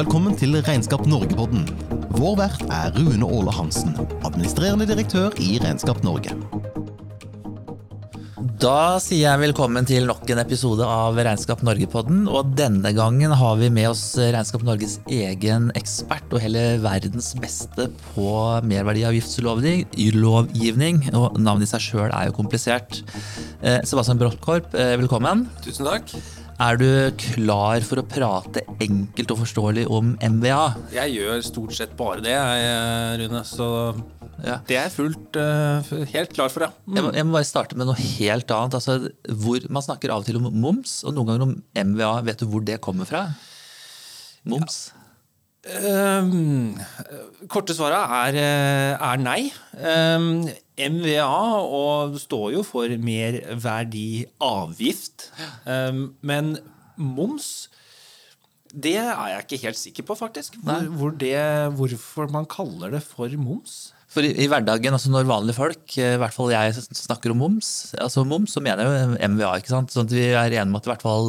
velkommen til Regnskap Norge-podden. Vår vert er Rune Åle Hansen, administrerende direktør i Regnskap Norge. Da sier jeg velkommen til nok en episode av Regnskap Norge-podden. Og denne gangen har vi med oss Regnskap Norges egen ekspert og hele verdens beste på merverdiavgiftslovgivning. Og navnet i seg sjøl er jo komplisert. Eh, Sebastian Brottkorp, eh, velkommen. Tusen takk. Er du klar for å prate enkelt og forståelig om MVA? Jeg gjør stort sett bare det, Rune. Så Ja. det er jeg fullt eh, helt klar for, ja. Jeg må, jeg må bare starte med noe helt annet. Altså, hvor, man snakker av og til om moms, og noen ganger om MVA. Vet du hvor det kommer fra? Moms? Ehm, korte svaret er, eh, er nei. Ehm, MVA og står jo for merverdiavgift. Um, men moms det er jeg ikke helt sikker på, faktisk. Hvor, hvor det, hvorfor man kaller det for moms. For i, i hverdagen, altså når vanlige folk, eh, i hvert fall jeg snakker om moms, altså moms, så mener jeg jo MVA. ikke sant? Sånn at vi er enige om at i hvert fall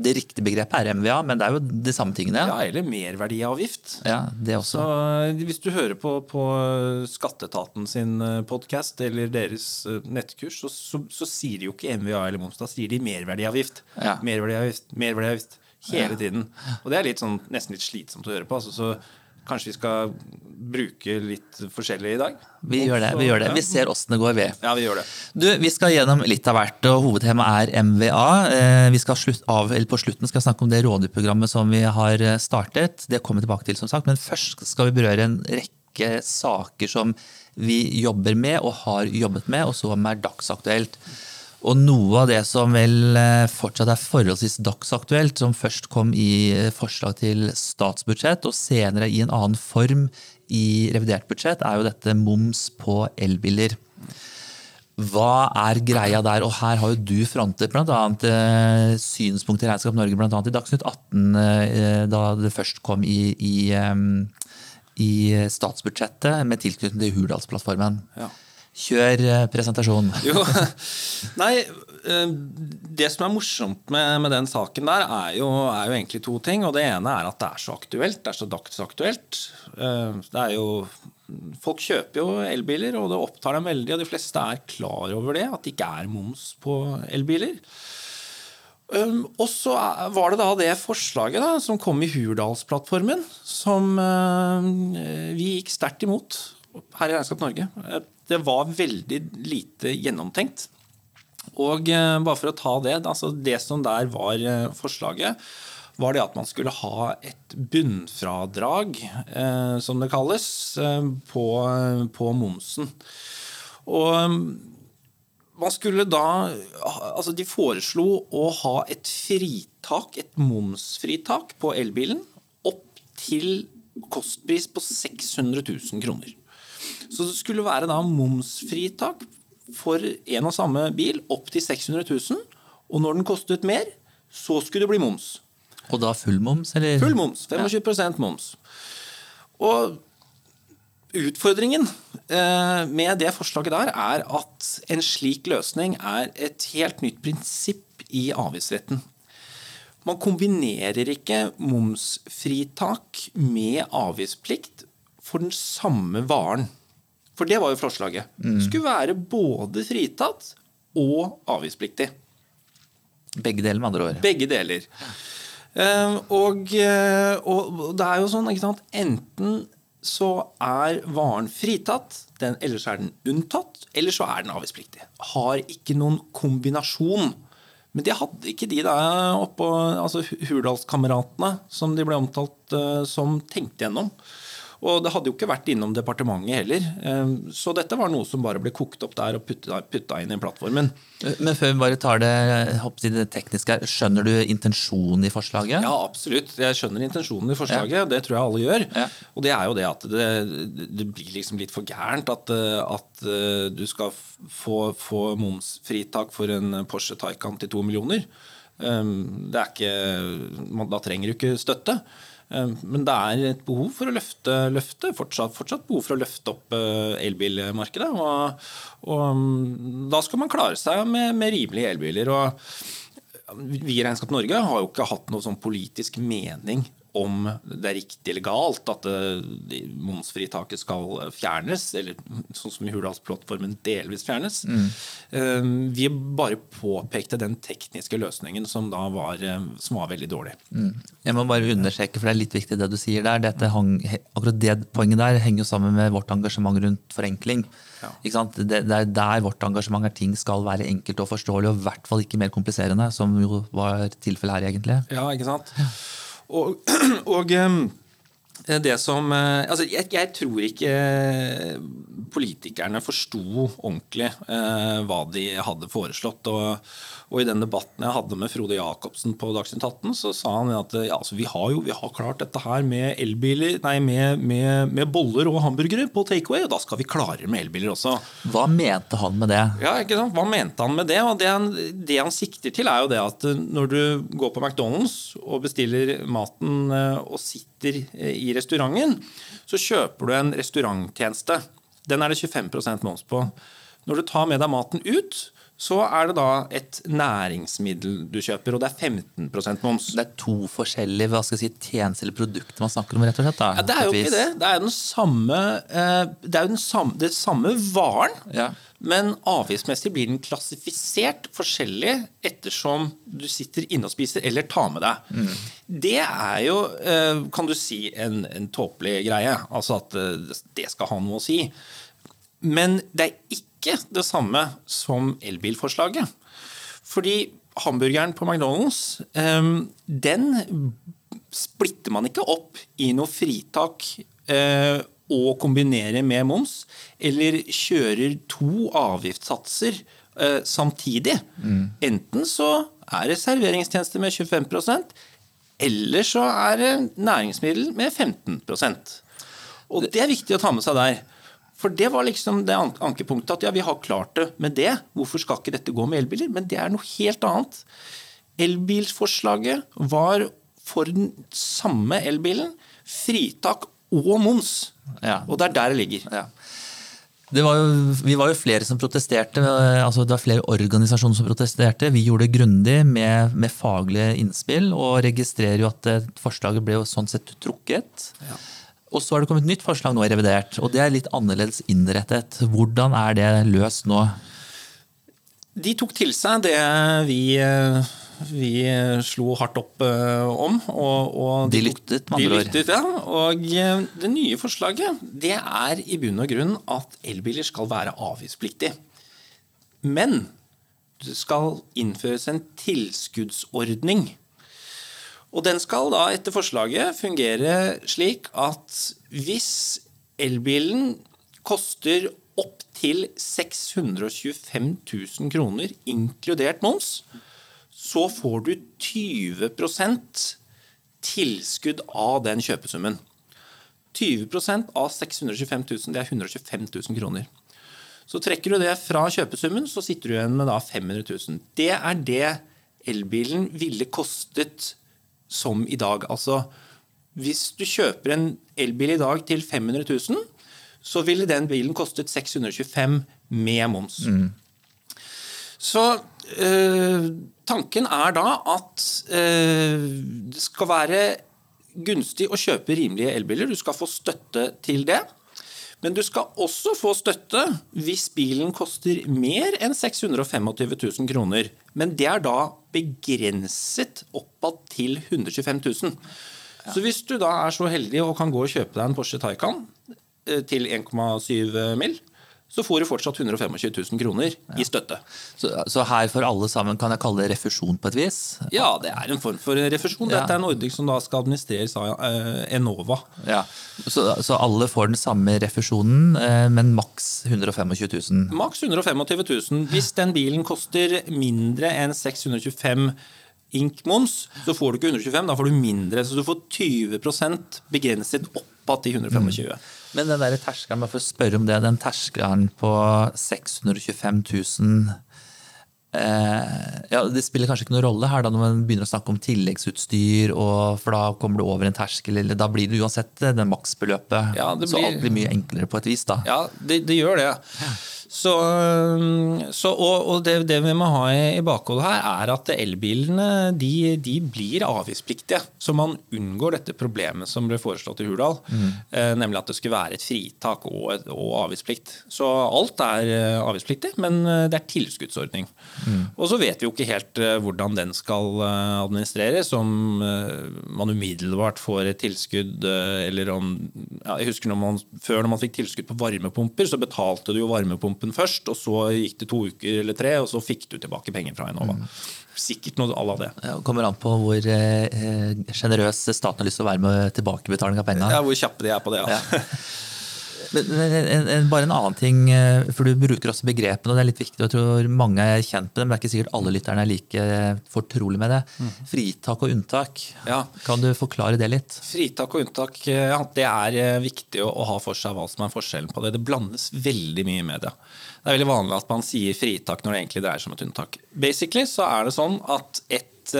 det riktige begrepet er MVA, men det er jo de samme tingene. Ja, eller merverdiavgift. Ja, det også. Så eh, hvis du hører på, på Skatteetaten sin podkast eller deres eh, nettkurs, så, så, så sier de jo ikke MVA eller moms, da sier de merverdiavgift. Ja. Merverdiavgift, merverdiavgift. Hele tiden. Og det er litt sånn, nesten litt slitsomt å høre på. Altså, så kanskje vi skal bruke litt forskjellig i dag? Vi gjør det. vi gjør det. Vi ser åssen det går, vi. Ja, vi gjør det. Du, Vi skal gjennom litt av hvert, og hovedtemaet er MVA. Eh, Vi skal slutt av, eller På slutten skal snakke om det rådgivprogrammet som vi har eh, startet. Det kommer vi tilbake til, som sagt. Men først skal vi berøre en rekke saker som vi jobber med og har jobbet med, og som er dagsaktuelt. Og noe av det som vel eh, fortsatt er forholdsvis dagsaktuelt, som først kom i eh, forslag til statsbudsjett, og senere i en annen form i revidert budsjett, er jo dette moms på elbiler. Hva er greia der? Og her har jo du frontet bl.a. Eh, synspunkter i Regnskap Norge, blant annet i Dagsnytt 18, eh, da det først kom i, i, i statsbudsjettet med tilknytning til Hurdalsplattformen. Ja. Kjør eh, presentasjon. Jo, nei, eh, det som er morsomt med, med den saken der, er jo, er jo egentlig to ting. Og det ene er at det er så aktuelt. Det er så dagsaktuelt. Eh, Det er jo Folk kjøper jo elbiler, og det opptar dem veldig. Og de fleste er klar over det, at det ikke er moms på elbiler. Um, og så var det da det forslaget da, som kom i Hurdalsplattformen, som vi gikk sterkt imot her i Regnskap Norge. Eh, Det var veldig lite gjennomtenkt. Og eh, bare for å ta det, altså det som der var eh, forslaget, var det at man skulle ha et bunnfradrag, eh, som det kalles, på, på momsen. Og eh, man skulle da Altså, de foreslo å ha et fritak, et momsfritak, på elbilen opp til kostpris på 600 000 kroner. Så det skulle være da momsfritak for en og samme bil opp til 600 000. Og når den kostet mer, så skulle det bli moms. Og da full moms, eller? Full moms. 25% moms. Og utfordringen eh, med det forslaget der er at en slik løsning er et helt nytt prinsipp i avgiftsretten. Man kombinerer ikke momsfritak med avgiftsplikt for den samme varen. For det var jo forslaget. Mm. skulle være både fritatt og avgiftspliktig. Begge deler, med andre ord. Begge deler. Eh, og, og det er jo sånn, ikke sant Enten så er varen fritatt, den, eller så er den unntatt, eller så er den avgiftspliktig. Har ikke noen kombinasjon. Men det hadde ikke de da oppå altså Hurdalskameratene, som de ble omtalt eh, som, tenkte gjennom. Og det hadde jo ikke vært innom departementet heller. Eh, Så dette var noe som bare ble kokt opp der og putta, inn i plattformen. Men før vi bare tar det, jeg, det tekniske, skjønner du intensjonen i forslaget? Ja, absolutt. Jeg skjønner intensjonen i forslaget. Det tror jeg alle gjør. Ja. Og det er jo det at det, det blir liksom litt for gærent at, eh, at eh, du skal få, få momsfritak for en Porsche Taycan til to millioner. Um, Det er ikke, da trenger du ikke støtte. Um, Men det er et behov for å løfte, løfte fortsatt, fortsatt behov for å løfte opp eh, elbilmarkedet. Og, og um, da skal man klare seg med, med rimelige elbiler. og vi i Regnskap Norge har jo ikke hatt noe sånn politisk mening om det er riktig eller galt at det momsfritaket skal fjernes, eller sånn som i Hurdalsplattformen delvis fjernes. Mm. Vi bare påpekte den tekniske løsningen som da var, eh, som var veldig dårlig. Jeg må bare understreke, for det er litt viktig det du sier der. Hang, akkurat det poenget der henger jo sammen med vårt engasjement rundt forenkling. Ikke sant? Det, er der vårt engasjement er ting skal være enkelt og forståelig, og i hvert fall ikke mer kompliserende, som jo var tilfellet her, egentlig. Ja, ikke sant? Og, og um, det som eh, Altså, jeg, jeg tror ikke eh, politikerne forsto ordentlig eh, hva de hadde foreslått. Og, og i den debatten jeg hadde med Frode Jacobsen på Dagsnytt 18, så sa han at ja, altså, vi har jo vi har klart dette her med elbiler, nei, med, med, med boller og hamburgere på takeaway, og da skal vi klare med elbiler også. Hva mente han med det? Ja, ikke sant? Hva mente han med det? Og det han, det han sikter til, er jo det at eh, når du går på McDonald's og bestiller maten eh, og sitter eh, i restauranten, så kjøper du en restauranttjeneste. Den er det 25% moms på. Når du tar med deg maten ut, så er det da et næringsmiddel du kjøper, og det er 15% moms. Det er to forskjellige hva skal jeg si, tjenester eller produkter man snakker om, rett og slett. Da, Ja, det er jo ikke det. Det er den samme, eh, det er jo den samme, det samme varen, Ja. men avgiftsmessig blir den klassifisert forskjellig ettersom du sitter inne og spiser eller tar med deg. Det er jo, eh, kan du si, en, en tåpelig greie. Altså at eh, det skal ha noe å si. Men det er ikke det samme som elbilforslaget. Fordi hamburgeren på McDonald's, eh, den splitter man ikke opp i noe fritak eh, og kombinerer med moms, eller kjører to avgiftssatser eh, samtidig. Enten så er det serveringstjeneste med 25% eller så er det næringsmiddel med 15% Og det er viktig å ta med seg der. For det var liksom det an- ankepunktet at ja, vi har klart det med det. Hvorfor skal ikke dette gå med elbiler? Men det er noe helt annet. Elbilforslaget var for den samme elbilen fritak og moms. Ja. Og det er der det ligger. Ja. Det var jo, vi var jo flere som protesterte. altså Det var flere organisasjoner som protesterte. Vi gjorde det grundig med, med faglige innspill, og registrerer jo at eh, forslaget ble jo sånn sett trukket. Og så har det kommet nytt forslag nå i revidert, og det er litt annerledes innrettet. Hvordan er det løst nå? De tok til seg det vi, eh, vi slo hardt opp eh, om. Og, og De lyttet, med andre ord. ja. Og eh, det nye forslaget det er i bunn og grunn at elbiler skal være avgiftspliktig. Men det skal innføres en tilskuddsordning. Og den skal da etter forslaget fungere slik at hvis elbilen koster opptil 625 000 kroner, inkludert moms, så får du 20% tilskudd av den kjøpesummen. 20% av 625 000, det er 125 000 kroner. Så trekker du det fra kjøpesummen, så sitter du igjen med da 500 000. Det er det elbilen ville kostet som i dag. Altså, hvis du kjøper en elbil i dag til 500 000, så ville den bilen kostet 625 med moms. Så øh, tanken er da at øh, det skal være gunstig å kjøpe rimelige elbiler. Du skal få støtte til det. Men du skal også få støtte hvis bilen koster mer enn 625 000 kroner. Men det er da begrenset oppad til 125 000. Så hvis du da er så heldig og kan gå og kjøpe deg en Porsche Taycan eh, til 1,7 mill., så får du fortsatt 125 000 kroner i støtte. Så, så her for alle sammen kan jeg kalle det refusjon på et vis? Ja, det er en form for refusjon. Ja. Dette er en ordning som da skal administreres av eh, Enova. Ja. Så, så alle får den samme refusjonen, eh, men maks 125 000? Maks 125 000. Hvis den bilen koster mindre enn 625 ink-moms, så får du ikke 125, da får du mindre. Så du får 20% begrenset oppad til 125. Men den der terskelen, bare for å spørre om det, den terskelen på 625 000 eh, ja, Det spiller kanskje ikke noen rolle her da når man begynner å snakke om tilleggsutstyr, og, for da kommer du over en terskel, eller da blir det uansett det maksbeløpet. Ja, det Så alt blir mye enklere på et vis, da. Ja, det, det gjør det. Så, så, og, og det, det, vi må ha i, bakhodet her, er at elbilene de, de, blir avgiftspliktige. Så man unngår dette problemet som ble foreslått i Hurdal, mm. eh, nemlig at det skulle være et fritak og, og, avgiftsplikt. Så alt er eh, avgiftspliktig, men eh, det er tilskuddsordning. Mm. Og så vet vi jo ikke helt hvordan den skal administreres, om man umiddelbart får et tilskudd, eller om ja, Jeg husker når man, før når man fikk tilskudd på varmepumper, så betalte du jo varmepumper kampen først, og så gikk det to uker eller tre, og så fikk du tilbake penger fra Enova. Mm. Sikkert noe à la det. Ja, kommer an på hvor sjenerøs eh, staten har lyst til å være med tilbakebetaling av pengene. Ja, hvor kjappe de er på det. Ja. ja. Men, en, en, bare en annen ting, eh, for Du bruker også begrepene, og det er litt viktig. og jeg tror Mange er kjent med dem, men det er ikke sikkert alle lytterne er like fortrolig med det. Mm. Fritak og unntak. Ja. Kan du forklare det litt? Fritak og unntak ja, det er eh, viktig å, ha for seg hva som er forskjellen på det. Det blandes veldig mye i media. Det er veldig vanlig at man sier fritak når det egentlig dreier seg om et unntak. Basically så er det sånn at et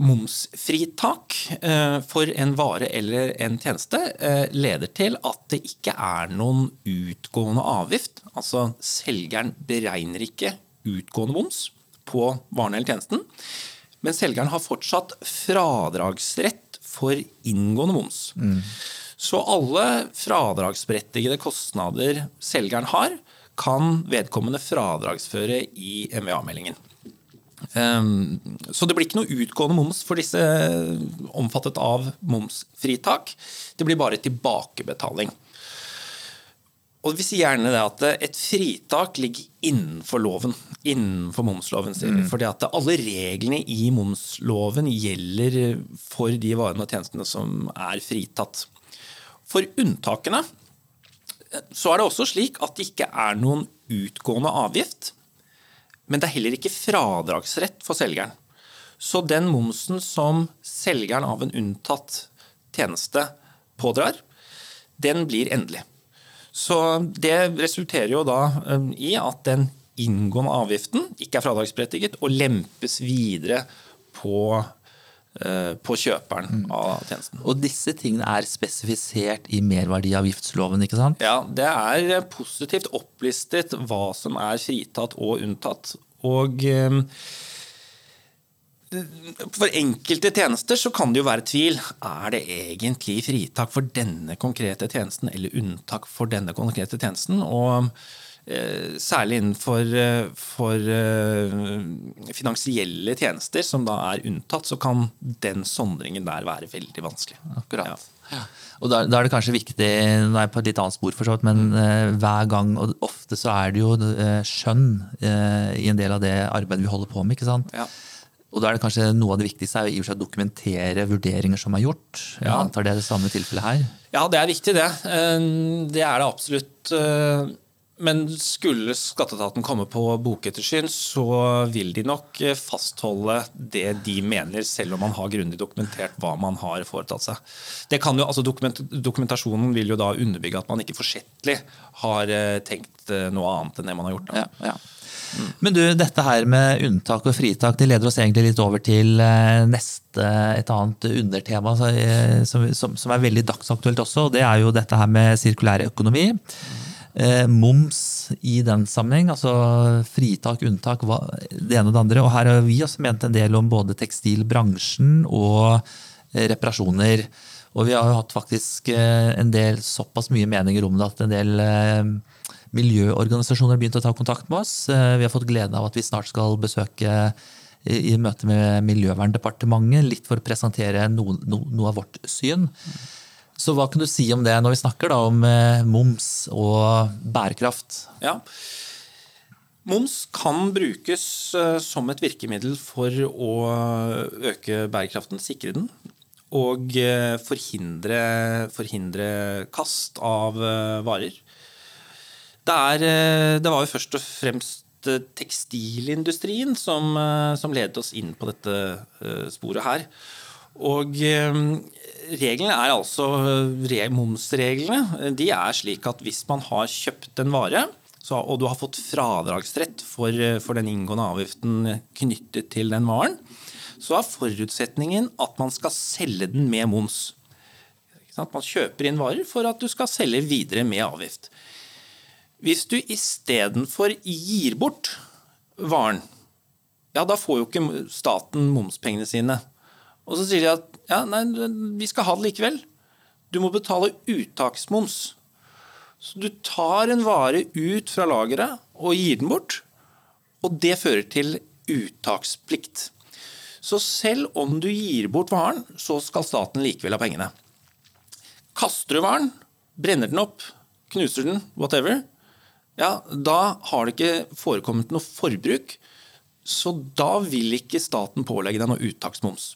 momsfritak eh, for en vare eller en tjeneste eh, leder til at det ikke er noen utgående avgift. Altså selgeren beregner ikke utgående moms på varen eller tjenesten. Men selgeren har fortsatt fradragsrett for inngående moms. Mm. Så alle fradragsberettigede kostnader selgeren har, kan vedkommende fradragsføre i MVA-meldingen. Ehm, så det blir ikke noe utgående moms for disse omfattet av momsfritak. Det blir bare tilbakebetaling. Og Vi sier gjerne det at et fritak ligger innenfor loven, innenfor momsloven. Mm. Fordi at alle reglene i momsloven gjelder for de varene og tjenestene som er fritatt. For unntakene så er det også slik at det ikke er noen utgående avgift men det er heller ikke fradragsrett for selgeren. Så den momsen som selgeren av en unntatt tjeneste pådrar, den blir endelig. Så det resulterer jo da um, i at den inngående avgiften ikke er fradragsberettiget og lempes videre på på kjøperen mm. av tjenesten. Og disse tingene er spesifisert i merverdiavgiftsloven, ikke sant? Ja, det er positivt opplistet hva som er fritatt og unntatt. Og eh, for enkelte tjenester så kan det jo være tvil. Er det egentlig fritak for denne konkrete tjenesten eller unntak for denne konkrete tjenesten? Og Eh, særlig innenfor eh, for eh, finansielle tjenester, som da er unntatt, så kan den sondringen der være veldig vanskelig. Akkurat. Ja. Og da, da, er det kanskje viktig, nå er jeg på et litt annet spor, for så vidt, men mm. hver gang, og ofte så er det jo skjønn i en del av det arbeidet vi holder på med. ikke sant? Ja. Og da er det kanskje noe av det viktigste er å dokumentere vurderinger som er gjort. Jeg ja. antar det er det samme tilfellet her? Ja, det er viktig, det. Det er det absolutt. Men skulle skatteetaten komme på bokettersyn, så vil de nok eh, fastholde det de mener, selv om man har grundig dokumentert hva man har foretatt seg. Jo, altså dokument, dokumentasjonen vil jo da underbygge at man ikke forsettlig har eh, tenkt eh, noe annet enn det man har gjort. Ja, ja. Mm. Men du, dette her med unntak og fritak det leder oss egentlig litt over til neste, et annet undertema som, som, som er veldig dagsaktuelt også. og Det er jo dette her med sirkulær økonomi. Eh, moms i den sammenheng, altså fritak, unntak, hva, det ene og det andre. Og her har vi også ment en del om både tekstilbransjen og eh, reparasjoner. Og vi har jo hatt faktisk eh, en del såpass mye meninger om det at en del miljøorganisasjoner har begynt å ta kontakt med oss. Vi har fått gleden av at vi snart skal besøke i møte med Miljøverndepartementet, litt for å presentere noe, noe av vårt syn. Så hva kan du si om det når vi snakker da om eh, moms og bærekraft? Ja, Moms kan brukes eh, som et virkemiddel for å øke bærekraften, sikre den, og eh, forhindre, forhindre kast av varer. Det, er, det, var jo først og fremst tekstilindustrien som, som ledet oss inn på dette sporet her. Og reglene er altså Momsreglene de er slik at hvis man har kjøpt en vare, så, og du har fått fradragsrett for, for, den inngående avgiften knyttet til den varen, så er forutsetningen at man skal selge den med moms. Man kjøper inn varer for at du skal selge videre med avgift. Hvis du istedenfor gir bort varen, ja, da får jo ikke staten momspengene sine. Og så sier de at ja, nei, vi skal ha det likevel. Du må betale uttaksmoms. Så du tar en vare ut fra lageret og gir den bort, og det fører til uttaksplikt. Så selv om du gir bort varen, så skal staten likevel ha pengene. Kaster du varen, brenner den opp, knuser den, whatever, ja, da har det ikke forekommet noe forbruk. Så da vil ikke staten pålegge deg noe uttaksmoms.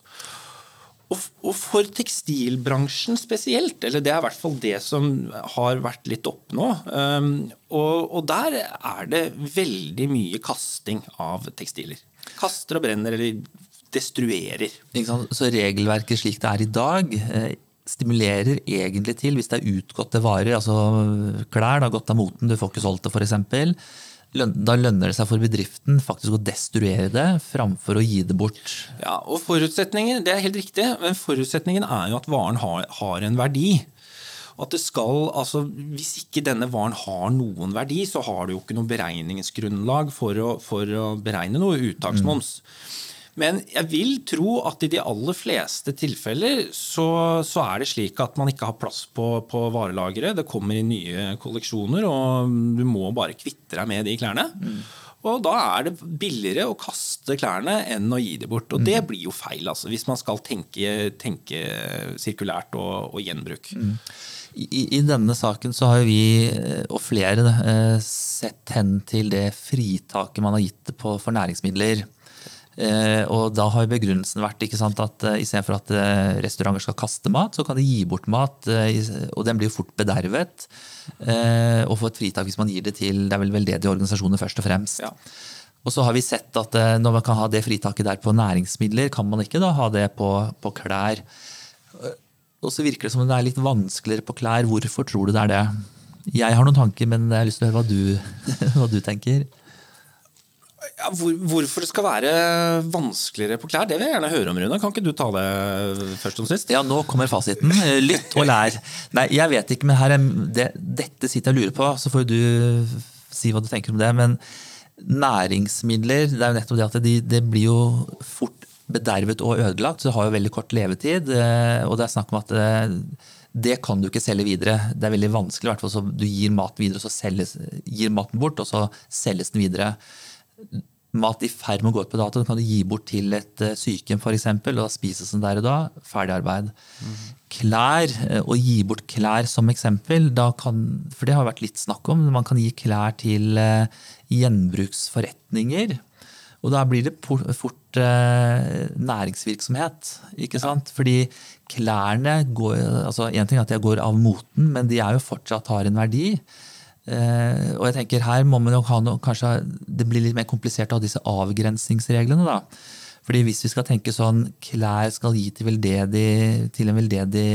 Og, for tekstilbransjen spesielt, eller det er i hvert fall det som har vært litt opp nå, um, og, der er det veldig mye kasting av tekstiler. Kaster og brenner eller destruerer. Så regelverket slik det er i dag, eh, stimulerer egentlig til, hvis det er utgåtte varer, altså klær, det har gått av moten, du får ikke solgt det f.eks., da lønner det seg for bedriften faktisk å destruere det framfor å gi det bort. Ja, og forutsetningen, Det er helt riktig, men forutsetningen er jo at varen har, har en verdi. At det skal, altså Hvis ikke denne varen har noen verdi, så har du jo ikke noe beregningsgrunnlag for å, for å beregne noe uttaksmoms. Mm. Men jeg vil tro at i de aller fleste tilfeller så, så er det slik at man ikke har plass på, på varelageret. Det kommer i nye kolleksjoner, og du må bare kvitte deg med de klærne. Mm. Og da er det billigere å kaste klærne enn å gi dem bort. Og det mm. blir jo feil, altså, hvis man skal tenke, tenke sirkulært og, og gjenbruk. Mm. I, I, denne saken så har vi, og flere, eh, sett hen til det fritaket man har gitt på, for næringsmidler. Eh, og da har begrunnelsen vært sant, at uh, istedenfor at uh, restauranter skal kaste mat, så kan de gi bort mat, og den blir jo fort bedervet. og få et fritak hvis man gir det til det er vel veldedige organisasjoner først og fremst. Ja. Og så har vi sett at når man kan ha det fritaket der på næringsmidler, kan man ikke da ha det på, på klær. Og så virker det som det er litt vanskeligere på klær. Hvorfor tror du det er det? Jeg har noen tanker, men jeg har lyst til å høre hva du, hva du tenker. Ja, hvor, hvorfor det skal være vanskeligere på klær, det vil jeg gjerne høre om, Rune. Kan ikke du ta det først og sist? Ja, nå kommer fasiten. Lytt og lær. Nei, jeg vet ikke, men er det, dette sitter jeg og lurer på, så får du si hva du tenker om det. Men næringsmidler, det er jo nettopp det at det, det blir jo fort bedervet og ødelagt. Så det har jo veldig kort levetid. Eh, og det er snakk om at eh, det kan du ikke selge videre. Det er veldig vanskelig. i hvert fall så Du gir mat videre, og så selges, gir maten bort, og så selges den videre mat i ferd med å gå ut på dato. Den kan du gi bort til et uh, sykehjem f.eks., og da spises den der og da. Ferdig arbeid. Mm. Klær, uh, å gi bort klær som eksempel, kan, for det har vært litt snakk om, man kan gi klær til uh, gjenbruksforretninger. Og da blir det fort næringsvirksomhet. ikke sant? Ja. Fordi klærne går altså Én ting er at de går av moten, men de er jo fortsatt har en verdi. Uh, og jeg tenker Her må man jo ha noe, kanskje det blir litt mer komplisert ha disse avgrensningsreglene. da. Fordi Hvis vi skal tenke sånn klær skal gi til, veldedig, til en veldedig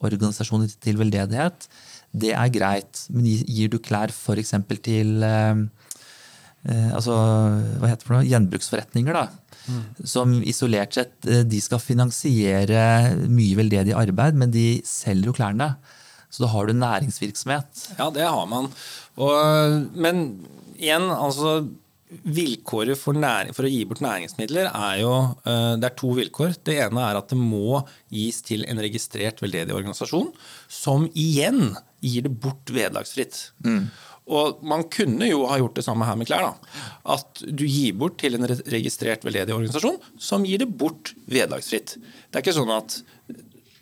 organisasjon til veldedighet, det er greit. Men gir du klær f.eks. til uh, uh, altså, hva heter det for noe? gjenbruksforretninger, da, mm. som isolert sett de skal finansiere mye veldedig arbeid, men de selger jo klærne. Så da har du næringsvirksomhet. Ja, det har man. Og, men igjen, altså Vilkåret for, næring, for, å gi bort næringsmidler er jo eh, Det er to vilkår. Det ene er at det må gis til en registrert veldedig organisasjon, som igjen gir det bort vederlagsfritt. Mm. Og man kunne jo ha gjort det samme her med klær. da. At du gir bort til en registrert veldedig organisasjon som gir det bort vederlagsfritt. Det er ikke sånn at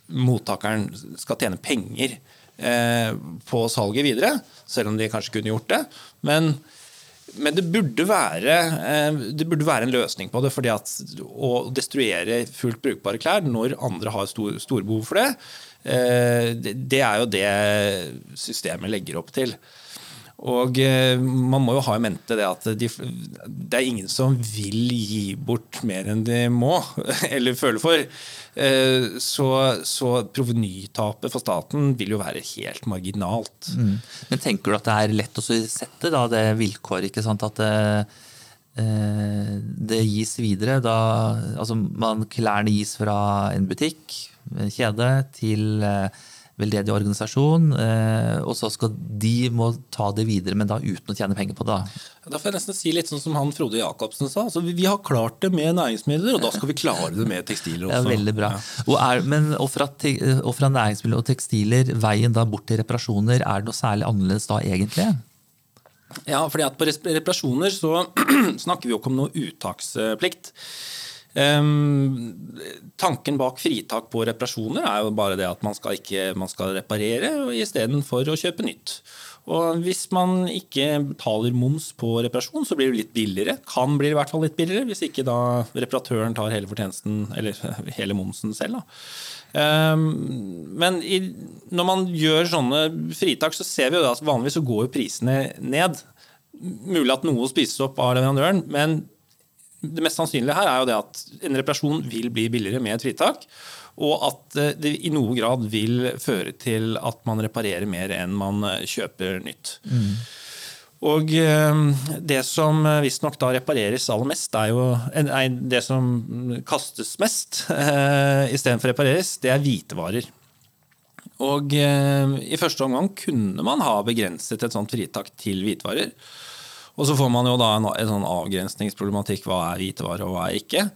mottakeren skal tjene penger på salget videre, selv om de kanskje kunne gjort det. Men, men det, burde være, eh, det burde være en løsning på det. fordi at Å destruere fullt brukbare klær når andre har store stor behov for eh, det, det er jo det systemet legger opp til. Og man må jo ha i mente det at de, det er ingen som vil gi bort mer enn de må, eller føler for. Eh, så, så provenytapet for staten vil jo være helt marginalt. Mm. Men tenker du at det er lett å sette da, det vilkåret, ikke sant? at det, eh, det gis videre? Da, altså man, klærne gis fra en butikk, en kjede, til eh, veldedig organisasjon, eh, og så skal de må ta det videre, men da uten å tjene penger på det. Da får jeg nesten si litt sånn som han Frode Jacobsen sa. Altså, vi, vi har klart det med næringsmidler, og da skal vi klare det med tekstiler også. Ja, veldig bra. Ja. Og, er, men, og, fra, og fra næringsmidler og tekstiler, veien da bort til reparasjoner, er det noe særlig annerledes da egentlig? Ja, fordi at på reparasjoner så snakker vi jo ikke om noe uttaksplikt. Tanken bak fritak på reparasjoner er jo bare det at man skal, ikke, man skal reparere istedenfor å kjøpe nytt. Og Hvis man ikke betaler moms på reparasjon, så blir det litt billigere. Kan bli i hvert fall litt billigere, hvis ikke da reparatøren tar hele fortjenesten, eller hele momsen selv. Da. men når man gjør sånne fritak, så ser vi jo at vanligvis så går jo prisene ned. Mulig at noe spises opp av leverandøren, men det mest sannsynlige her er jo det at en reparasjon vil bli billigere med et fritak. Og at eh, det i noe grad vil føre til at man reparerer mer enn man eh, kjøper nytt. Mm. Og eh, det som visstnok da repareres aller mest, er jo nei, det som kastes mest istedenfor repareres, det er hvitevarer. Og i første omgang kunne man ha begrenset et sånt fritak til hvitevarer. Og så får man jo da en, en sånn avgrensningsproblematikk. Hva er hvitevare, og hva er ikke?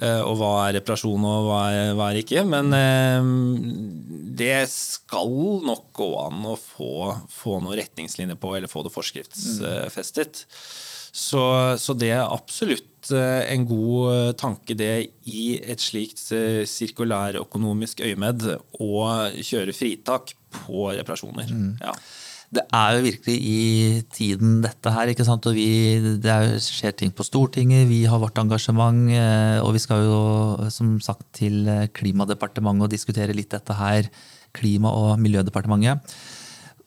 Eh, og hva er reparasjon, og hva er, hva er ikke? Men eh, det skal nok gå an å få, få noen retningslinjer på, eller få det forskriftsfestet. Så, så, det er absolutt eh, en god tanke, det, i et slikt sirkulærøkonomisk øyemed å kjøre fritak på reparasjoner. Mm. Ja det er jo virkelig i tiden, dette her. ikke sant? Og vi, Det er, skjer ting på Stortinget, vi har vårt engasjement. Eh, og vi skal jo som sagt til Klimadepartementet og diskutere litt dette her. Klima- og miljødepartementet.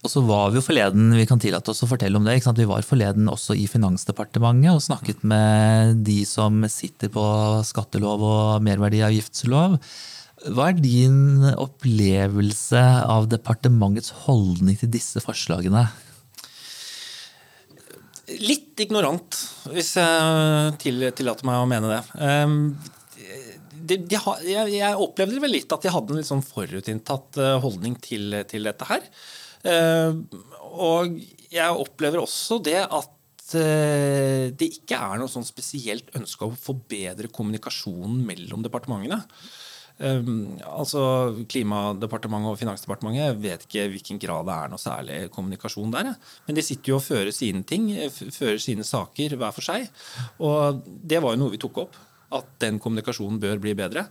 Og så var vi jo forleden vi kan tillate oss å fortelle om det, ikke sant? vi var forleden også i Finansdepartementet og snakket med de som sitter på skattelov og merverdiavgiftslov. Hva er din opplevelse av departementets holdning til disse forslagene? Litt ignorant, hvis jeg tillater meg å mene det. Ehm, de, de har, jeg, jeg, opplevde vel litt at de hadde en litt sånn forutinntatt eh, holdning til, til dette her. Ehm, og jeg opplever også det at eh, det ikke er noe sånn spesielt ønske om å forbedre kommunikasjonen mellom departementene. Um, altså Klimadepartementet og Finansdepartementet vet ikke hvilken grad det er noe særlig kommunikasjon der. Men de sitter jo og fører sine ting, fører sine saker hver for seg. Og det var jo noe vi tok opp, at den kommunikasjonen bør bli bedre.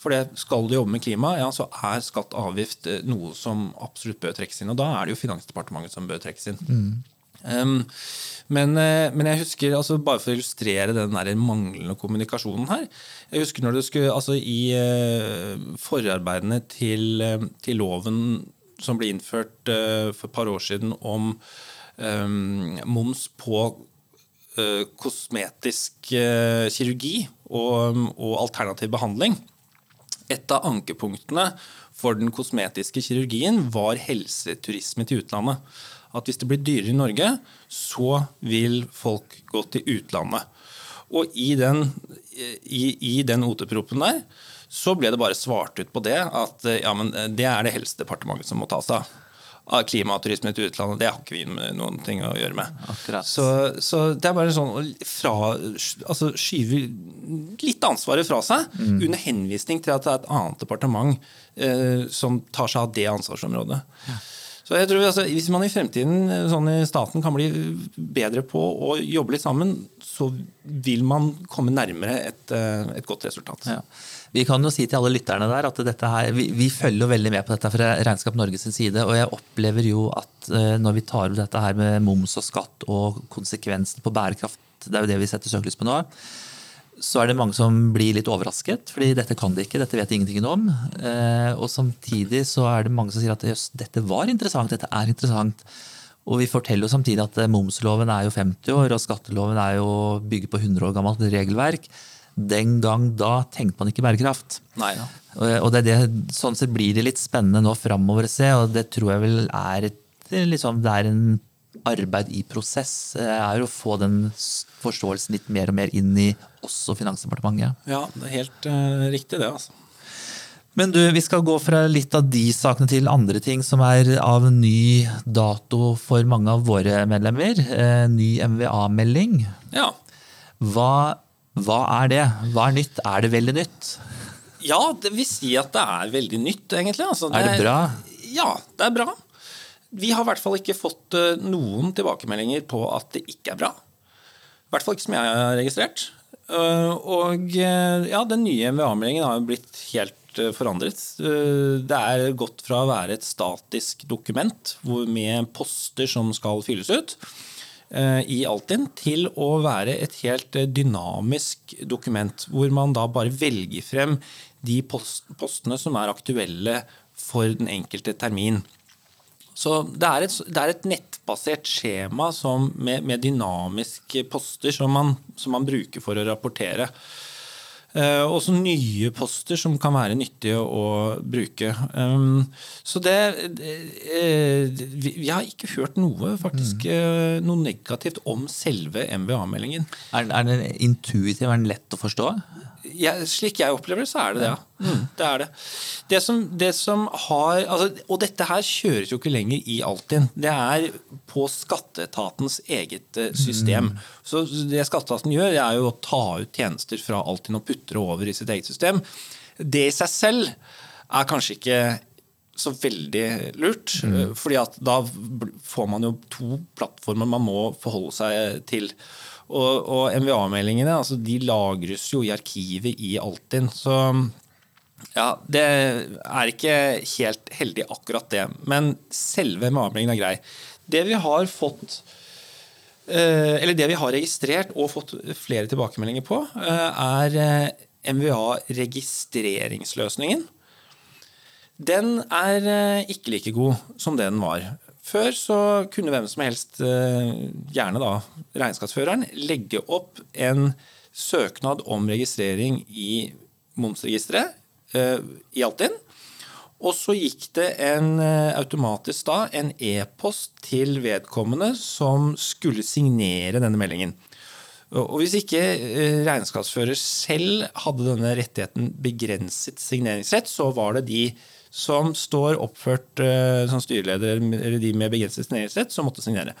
For det skal du jobbe med klima, ja, så er skatt og avgift eh, noe som absolutt bør trekkes inn. Og da er det jo Finansdepartementet som bør trekkes inn. Mm. Um, men, eh, men, jeg husker, altså bare for å illustrere den manglende kommunikasjonen her Jeg husker når det skulle, altså I uh, forarbeidene til, uh, til, loven som ble innført uh, for et par år siden om um, moms på kosmetisk kirurgi og, og, alternativ behandling Et av ankepunktene for den kosmetiske kirurgien var helseturisme til utlandet at hvis det blir dyrere i Norge, så vil folk gå til utlandet. Og i den, i, i den OT-proppen der så ble det bare svart ut på det at ja, men det er det Helsedepartementet som må ta seg av. Klimaturisme til utlandet, det har ikke vi noen ting å gjøre med. Så, så, det er bare sånn fra, altså skyve litt ansvaret fra seg mm. under henvisning til at det er et annet departement eh, som tar seg av det ansvarsområdet. Ja. Så jeg tror altså, Hvis man i fremtiden sånn i staten kan bli bedre på å jobbe litt sammen, så vil man komme nærmere et, eh, et godt resultat. Ja. Vi kan jo si til alle lytterne der at her, vi, vi, følger veldig med på dette fra Regnskap Norges side. Og jeg opplever jo at uh, når vi tar opp dette her med moms og skatt og konsekvensen på bærekraft, det er jo det vi setter søkelys på nå, så er det mange som blir litt overrasket, fordi dette kan de ikke, dette vet de ingenting om. Eh, og samtidig så er det mange som sier at jøss, dette var interessant, dette er interessant. Og vi forteller jo samtidig at eh, momsloven er jo 50 år, og skatteloven er jo bygger på 100 år gammelt regelverk. Den gang da tenkte man ikke bærekraft. Nei, ja. Og det, det, sånn sett blir det litt spennende nå framover å se, og det tror jeg vel er, liksom, det er en arbeid i prosess eh, er å få den forståelsen litt mer og mer inn i også Finansdepartementet. Ja, det er helt uh, riktig det. altså. Men du, vi skal gå fra litt av de sakene til andre ting som er av ny dato for mange av våre medlemmer. Eh, ny MVA-melding. Ja. Hva, hva er det? Hva er nytt? Er det veldig nytt? ja, det vil si at det er veldig nytt, egentlig. Altså, Er det bra? Ja, det er bra. Vi har i hvert fall ikke fått eh, noen tilbakemeldinger på at det ikke er bra. I hvert fall ikke som jeg har registrert. Eh, Og eh, ja, den nye MVA-meldingen har jo blitt helt forandret. Det er gått fra å være et statisk dokument med poster som skal fylles ut i Altinn, til å være et helt dynamisk dokument, hvor man da bare velger frem de postene som er aktuelle for den enkelte termin. Så det er et, det er et nettbasert skjema som, med, med dynamiske poster som man, som man bruker for å rapportere. Uh, også nye poster som kan være nyttige å bruke. Um, så det, det uh, vi, vi har ikke hørt noe, faktisk, uh, noe negativt om selve MVA-meldingen. Er, er den intuitiv? Er den lett å forstå? Jeg, slik jeg opplever det, så er det det. Ja. Mm, det er det. Det som, det som har altså, Og dette her kjøres jo ikke lenger i Altinn. Det er på skatteetatens eget system. system. Så det skatteetaten gjør, det er jo å ta ut tjenester fra Altinn og putte det over i sitt eget system. Det i seg selv er kanskje ikke så veldig lurt. Mm. fordi at da får man jo to plattformer man må forholde seg til. Og, og MVA-meldingene altså de lagres jo i arkivet i Altinn. Så ja, det er ikke helt heldig akkurat det. Men selve MVA-meldingen er grei. Det vi har fått eh, eller det vi har registrert og fått flere tilbakemeldinger på, eh, er eh, MVA-registreringsløsningen. Den er ikke like god som det den var. Før så kunne hvem som helst, eh, gjerne da regnskapsføreren, legge opp en søknad om registrering i momsregisteret eh, i Altinn. Og så gikk det en, eh, automatisk da en e-post til vedkommende som skulle signere denne meldingen. Og hvis ikke regnskapsfører selv hadde denne rettigheten begrenset signeringsrett, så var det de som står oppført uh, som styreleder, eller de med begrenset signeringsrett, som måtte signere.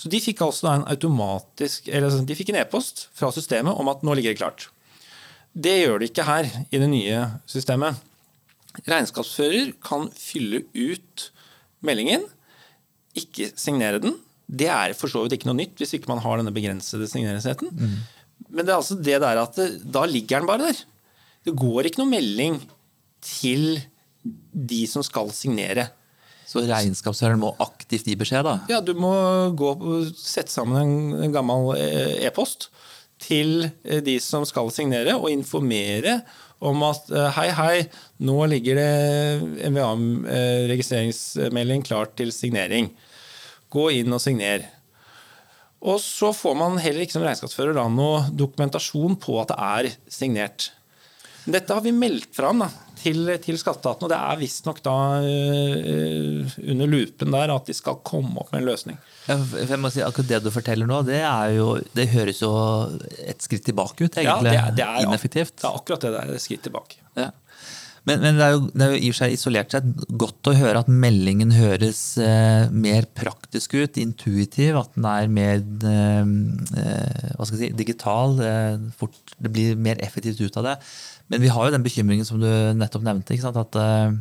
Så de fikk altså en automatisk, eller altså, de fikk en e-post fra systemet om at nå ligger det klart. Det gjør det ikke her i det nye systemet. Regnskapsfører kan fylle ut meldingen, ikke signere den. Det er for så vidt ikke noe nytt hvis ikke man har denne begrensede signeringsretten. Men det er altså det der at det, da ligger den bare der. Det går ikke noe melding til de som skal signere. Så regnskapsføreren må aktivt gi beskjed, da? Ja, du må gå sette sammen en, gammel eh, e-post til eh, de som skal signere, og informere om at eh, hei, hei, nå ligger det MVA-registreringsmelding klart til signering. Gå inn og signer. Og så får man heller ikke som regnskapsfører da noe dokumentasjon på at det er signert. Dette har vi meldt fram da, til, til skatteetaten, og det er visstnok da uh, under lupen der at de skal komme opp med en løsning. Ja, Jeg må si, akkurat det du forteller nå, det, er jo, det høres jo et skritt tilbake ut, egentlig. det er, det er, Ineffektivt. Det er akkurat det der, et skritt tilbake. Ja. Men, men det, er jo, det er jo i og for seg isolert sett godt å høre at meldingen høres eh, mer praktisk ut, intuitiv, at den er mer eh, eh, hva skal jeg si, digital. Eh, fort, det blir mer effektivt ut av det. Men vi har jo den bekymringen som du nettopp nevnte, at eh,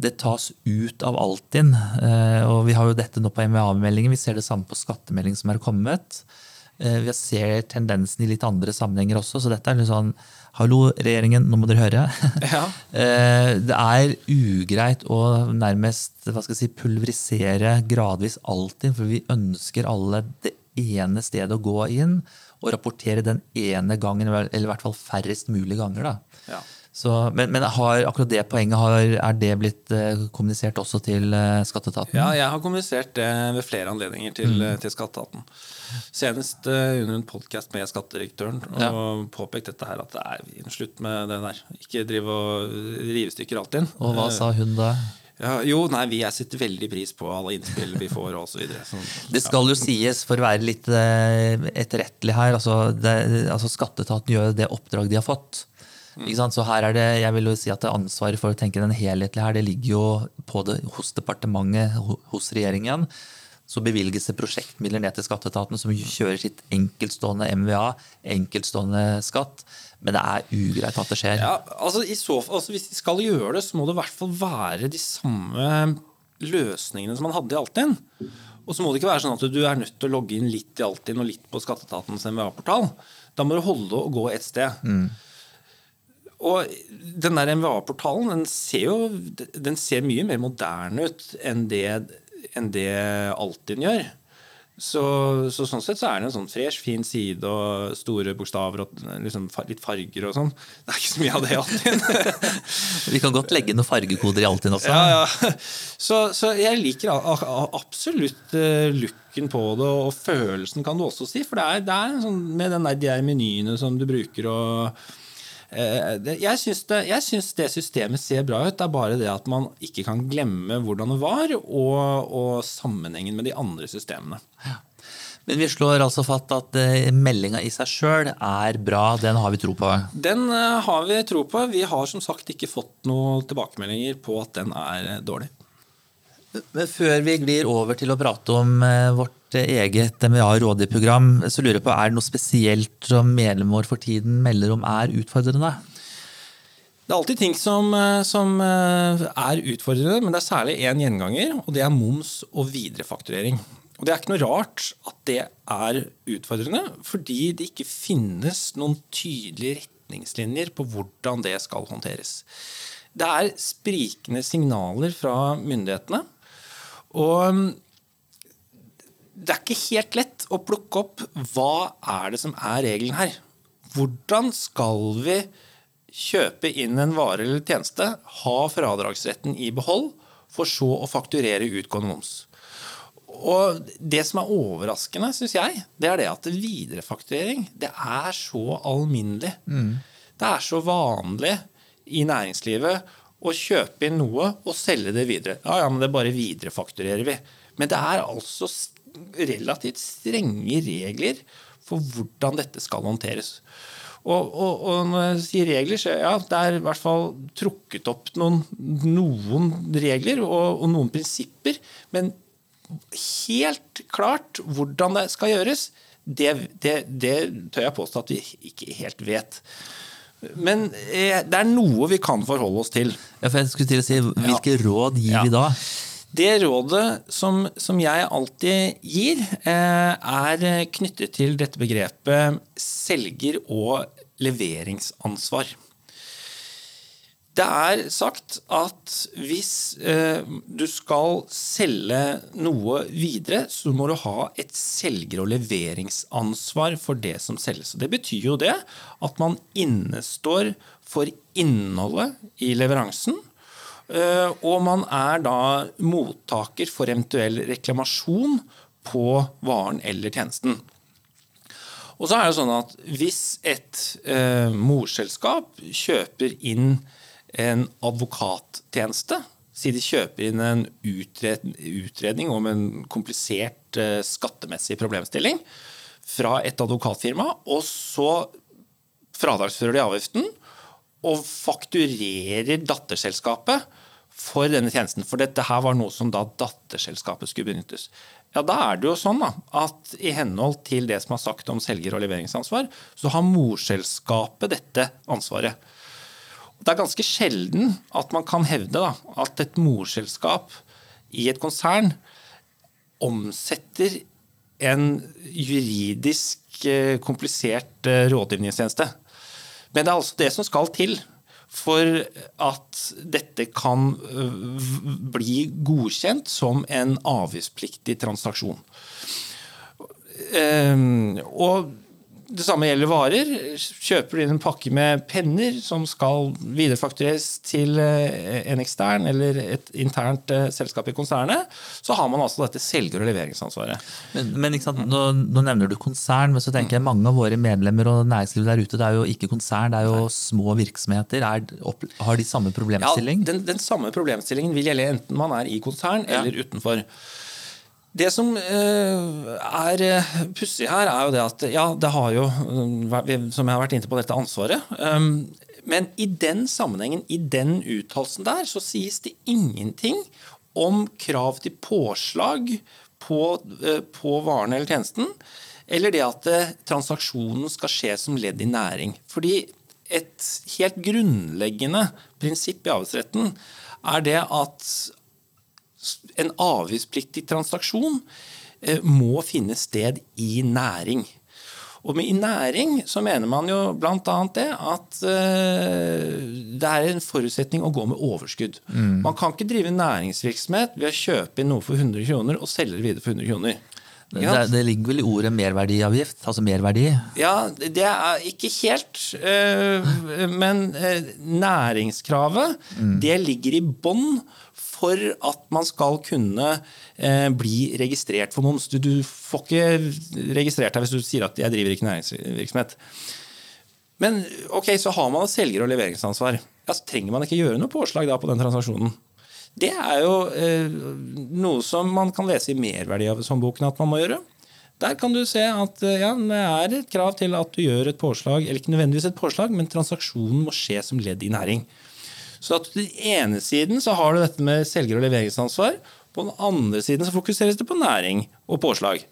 det tas ut av Altinn. Eh, og vi har jo dette nå på MVA-meldingen, vi ser det samme på skattemeldingen som er kommet. Eh, Vi ser tendensen i litt andre sammenhenger også, så dette er litt sånn Hallo, regjeringen, nå må dere høre. Ja. Det er ugreit å nærmest hva skal jeg si, pulverisere gradvis Altinn, for vi ønsker alle det ene stedet å gå inn og rapportere den ene gangen, eller i hvert fall færrest mulig ganger. da. Ja. Så, men men har, akkurat det poenget har, er det blitt eh, kommunisert også til eh, skatteetaten? Ja, jeg har kommunisert det ved flere anledninger til, til skatteetaten. Senest eh, under en podkast med skattedirektøren og Ja. påpekt dette her at det er slutt med det der. Ikke drive og rive stykker stykker Altinn. Og hva sa hun da? Ja, jo, nei, vi har setter veldig pris på alle innspill vi får og så videre. Det skal jo sies, for å være litt eh, etterrettelig her, altså, det, altså skatteetaten gjør det oppdrag de har fått. Ikke sant? Så her er det, jeg vil jo si at det ansvaret for å tenke den helhetlige her, det ligger jo på det, hos departementet, hos regjeringen. Så bevilges det prosjektmidler ned til skatteetaten som kjører sitt enkeltstående MVA, enkeltstående skatt. Men det er ugreit at det skjer. Ja, altså, så, altså Hvis de skal gjøre det, så må det i hvert fall være de samme løsningene som man hadde i Altinn. Og så må det ikke være sånn at du er nødt til å logge inn litt i Altinn og litt på skatteetatens MVA-portal. Da må du holde og gå ett sted. Og den der MVA-portalen den ser jo den ser mye mer moderne ut enn det, enn det Altinn gjør. Så, så sånn sett så er det en sånn fresh, fin side og store bokstaver og liksom litt farger og sånn. Det er ikke så mye av det i Altinn. Vi kan godt legge noen fargekoder i Altinn også. ja, ja. Så, så jeg liker absolutt eh, looken på det, og følelsen kan du også si. For det er, det er sånn, med den der, de der menyene som du bruker og eh, jeg, syns det, det systemet ser bra ut. Det er bare det at man ikke kan glemme hvordan det var, og, og sammenhengen med de andre systemene. Men vi slår altså fatt at eh, meldinga i seg sjøl er bra, den har vi tro på. Den eh, har vi tro på. Vi har som sagt ikke fått noen tilbakemeldinger på at den er eh, dårlig. Men før vi glir over til å prate om eh, vårt eh, eget MVA-rådgiverprogram, så lurer jeg på, er det noe spesielt som medlemmer vår for tiden melder om er utfordrende? Det er alltid ting som, eh, som er utfordrende, men det er særlig én gjenganger, og det er moms og viderefakturering. Og Det er ikke noe rart at det er utfordrende, fordi det ikke finnes noen tydelige retningslinjer på hvordan det skal håndteres. Det er sprikende signaler fra myndighetene. Og mm, det er ikke helt lett å plukke opp hva er det som er regelen her. Hvordan skal vi kjøpe inn en vare eller tjeneste, ha fradragsretten i behold, for så å fakturere utgående moms? Og Det som er overraskende, syns jeg, det er det at viderefakturering det er så alminnelig. Det er så vanlig i næringslivet å kjøpe inn noe og selge det videre. Ja, ja, men det bare viderefakturerer vi. Men det er altså relativt strenge regler for hvordan dette skal håndteres. Og, og, og når jeg sier regler, så ja, det er i hvert fall trukket opp noen, noen regler og, og noen prinsipper. Men helt klart hvordan det skal gjøres, det, det, det tør jeg påstå at vi ikke helt vet. Men eh, det er noe vi kan forholde oss til. Ja, for jeg skulle til å si, Hvilke råd gir Ja. vi da? Det rådet som, som jeg alltid gir, eh, er knyttet til dette begrepet selger- og leveringsansvar. Det er sagt at hvis eh, du skal selge noe videre, så må du ha et selger- og leveringsansvar for det som selges. Det betyr jo det at man innestår for innholdet i leveransen. eh, Og man er da mottaker for eventuell reklamasjon på varen eller tjenesten. Og så er det sånn at hvis et eh, morselskap kjøper inn en advokattjeneste, si de kjøper inn en utredning om en komplisert eh, skattemessig problemstilling fra et advokatfirma, og så fradragsfører de avgiften og fakturerer datterselskapet for denne tjenesten. For dette her var noe som da datterselskapet skulle benyttes. Ja, Da er det jo sånn da, at i henhold til det som er sagt om selger- og leveringsansvar, så har morselskapet dette ansvaret. Det er ganske sjelden at man kan hevde da, at et morselskap i et konsern omsetter en juridisk eh, komplisert eh, rådgivningstjeneste. Men det er altså det som skal til for at dette kan øh, bli godkjent som en avgiftspliktig transaksjon. Ehm, og det samme gjelder varer. Kjøper du inn en pakke med penner som skal viderefaktureres til eh, en ekstern eller et internt eh, selskap i konsernet, så har man altså dette selger- og leveringsansvaret. Men, men ikke sant, nå, nå nevner du konsern, men så tenker jeg mange av våre medlemmer og næringslivet der ute, det er jo ikke konsern, det er jo små virksomheter. Er, har de samme Ja, problemstilling? den, den samme problemstillingen vil gjelde enten man er i konsern eller utenfor. Det som eh, er uh, pussig her, er jo det at ja, det har jo, eh, som jeg har vært inne på, dette ansvaret. Um, Men i den sammenhengen, i den uttalelsen der, så sies det ingenting om krav til påslag på, eh, på varen eller tjenesten, eller det at eh, transaksjonen skal skje som ledd i næring. Fordi et helt grunnleggende prinsipp i avgiftsretten er det at en avgiftspliktig transaksjon eh, må finne sted i næring. Og med i næring så mener man jo bl.a. det at uh, det er en forutsetning å gå med overskudd. Mm. Man kan ikke drive næringsvirksomhet ved å kjøpe inn noe for 100 kroner og selge det videre for 100 kroner. Det, det, ligger vel i ordet merverdiavgift? Altså merverdi? Ja, det er ikke helt. Øh, men øh, næringskravet, mm. det ligger i bånn for at man skal kunne eh, bli registrert for moms. Du, du, får ikke registrert deg hvis du sier at jeg driver ikke næringsvirksomhet. Men ok, så har man selger- og leveringsansvar. Ja, så trenger man ikke gjøre noe påslag da på den transaksjonen. Det er jo eh, noe som man kan lese i merverdiavgiftshåndboken at man må gjøre. Der kan du se at eh, ja, det er et krav til at du gjør et påslag, eller ikke nødvendigvis et påslag, men transaksjonen må skje som ledd i næring. Så at på den ene siden så har du dette med selger- og leveringsansvar. På den andre siden så fokuseres det på næring og påslag.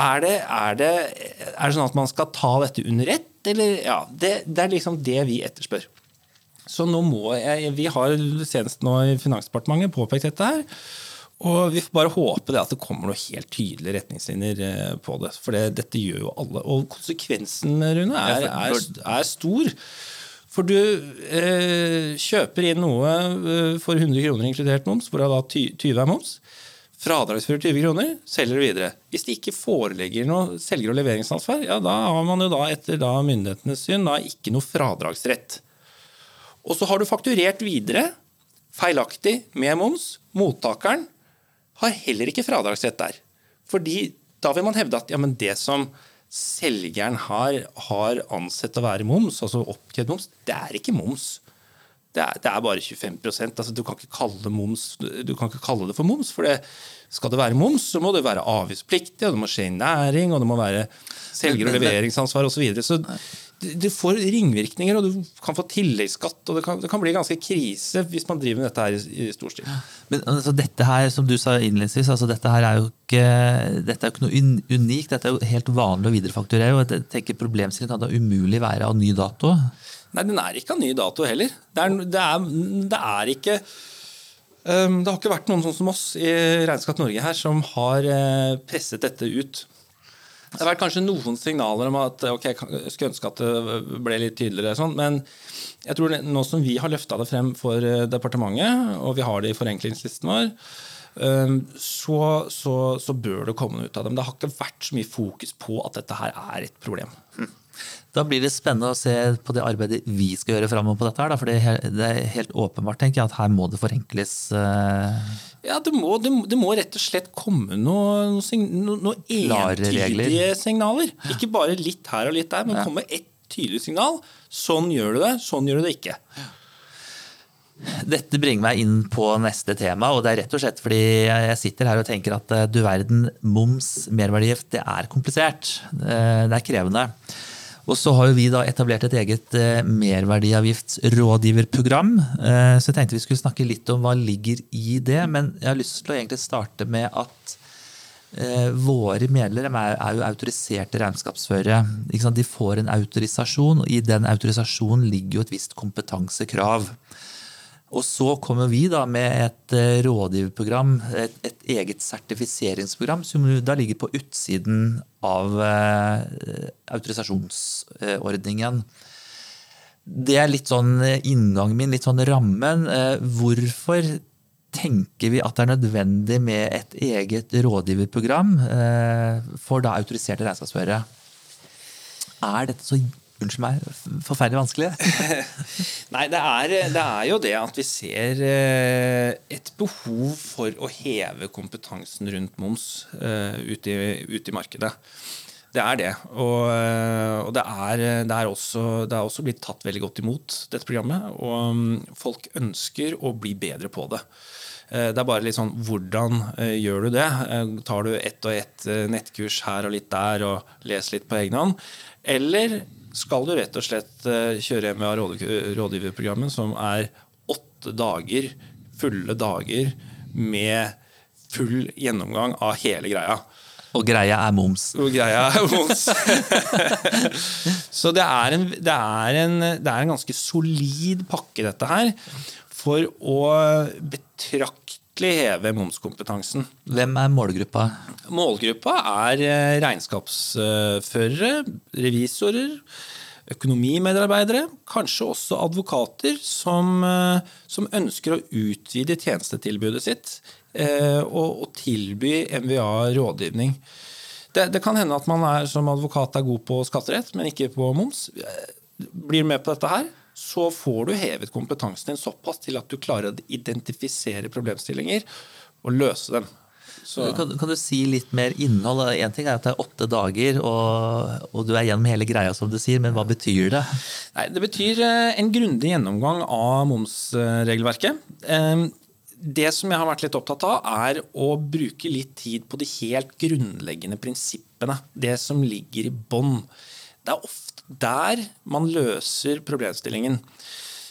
Er det, er det, er det sånn at man skal ta dette under ett? Eller, ja, det, det, er liksom det vi etterspør. Så nå må jeg, Vi har senest nå i Finansdepartementet påpekt dette her. Og vi får bare håpe det at det kommer noen helt tydelige retningslinjer eh, på det. For det, dette gjør jo alle. Og konsekvensen, Rune, er, er, er stor. For du eh, kjøper inn noe eh, for 100 kroner inkludert moms, hvorav da 20 er moms. Fradragsfører 20 kroner, selger det videre. Hvis det ikke foreligger noe selger- og leveringsansvar, ja, da har man jo da etter da myndighetenes syn da ikke noe fradragsrett. Og så har du fakturert videre, feilaktig, med moms. Mottakeren har heller ikke fradragsrett der. Fordi da vil man hevde at ja, men det som selgeren har, har ansett å være moms, altså oppkrevd moms, det er ikke moms. Det er, det er bare 25% altså, du, kan moms, du kan ikke kalle det for moms. for det, Skal det være moms, så må det være avgiftspliktig, og det må skje i næring, og det må være selger- og leveringsansvar osv. Så, videre. så du får ringvirkninger, og du kan få tilleggsskatt. og det kan, det kan, bli ganske krise hvis man driver med dette her i, i stor stil. Men altså, dette her, som du sa innledningsvis, altså, dette her er jo ikke, dette er jo ikke noe unikt. Dette er jo helt vanlig å viderefakturere. og jeg tenker Problemstillingen kan da umulig være av ny dato? Nei, den er ikke av ny dato heller. Det er, det er, det er ikke um, Det har ikke vært noen sånn som oss i Regnskap Norge her som har uh, presset dette ut. Det har vært kanskje noen signaler om at ok, jeg skulle ønske at det ble litt tydeligere, sånn, men jeg tror nå som vi har løfta det frem for eh, departementet, og vi har det i forenklingslisten vår, ehm, så, så, så, bør det komme noe ut av det. Men det har ikke vært så mye fokus på at dette her er et problem. Da blir det spennende å se på det arbeidet vi skal gjøre framover på dette. her, for det er helt åpenbart tenker jeg, at her må det forenkles. Eh, ja, det må, det, det må, rett og slett komme noen noe, noe entydige signaler. Ikke bare litt her og litt der, men komme ett tydelig signal. Sånn gjør du det, sånn gjør du det ikke. Dette bringer meg inn på neste tema, og det er rett og slett fordi jeg sitter her og tenker at eh, du verden, moms, merverdigift, det er komplisert. Eh, det er krevende. Og så har jo vi da etablert et eget eh, merverdiavgiftsrådgiverprogram. Eh, så jeg tenkte vi skulle snakke litt om hva ligger i det. Men jeg har lyst til å egentlig starte med at eh, våre medlemmer er, jo autoriserte regnskapsførere. De får en autorisasjon, og i den autorisasjonen ligger jo et visst kompetansekrav. Og så kommer vi da med et eh, rådgiverprogram, et, et, eget sertifiseringsprogram, som da ligger på utsiden av eh, autorisasjonsordningen. Det er litt sånn inngangen min, litt sånn rammen. Eh, hvorfor tenker vi at det er nødvendig med et eget rådgiverprogram eh, for da autoriserte regnskapsførere? Er dette så Unnskyld meg, forferdelig vanskelig? Nei, det er, det er, jo det at vi ser eh, et behov for å heve kompetansen rundt moms uh, ute, i, ute, i, markedet. Det er det. Og, eh, og det, er, det, er også, det, er, også, blitt tatt veldig godt imot, dette programmet. Og mm, folk ønsker å bli bedre på det. Det er bare litt sånn Hvordan gjør du det? Tar du ett og ett nettkurs her og litt der og leser litt på egen hånd? Eller skal du rett og slett eh, kjøre MVA rådgiverprogrammet, som er åtte dager, fulle dager med full gjennomgang av hele greia. Og greia er moms. Og greia er moms. Så det er, en, det, er en, det er en ganske solid pakke, dette her, for å betraktelig heve momskompetansen. Hvem er målgruppa? Målgruppa er eh, regnskapsførere, revisorer, økonomimedarbeidere, kanskje også advokater som, eh, som ønsker å utvide tjenestetilbudet sitt eh, og, og tilby MVA rådgivning. Det, det, kan hende at man er, som advokat er god på skatterett, men ikke på moms. Blir med på dette her, så får du hevet kompetansen din såpass til at du klarer å identifisere problemstillinger og løse dem. Kan, kan, du si litt mer innhold? Én ting er at det er åtte dager, og, og, du er gjennom hele greia, som du sier, men hva betyr det? Nei, det betyr eh, en grundig gjennomgang av momsregelverket. Det som jeg har vært litt opptatt av, er å bruke litt tid på de helt grunnleggende prinsippene. Det som ligger i bånn. Det er ofte der man løser problemstillingen.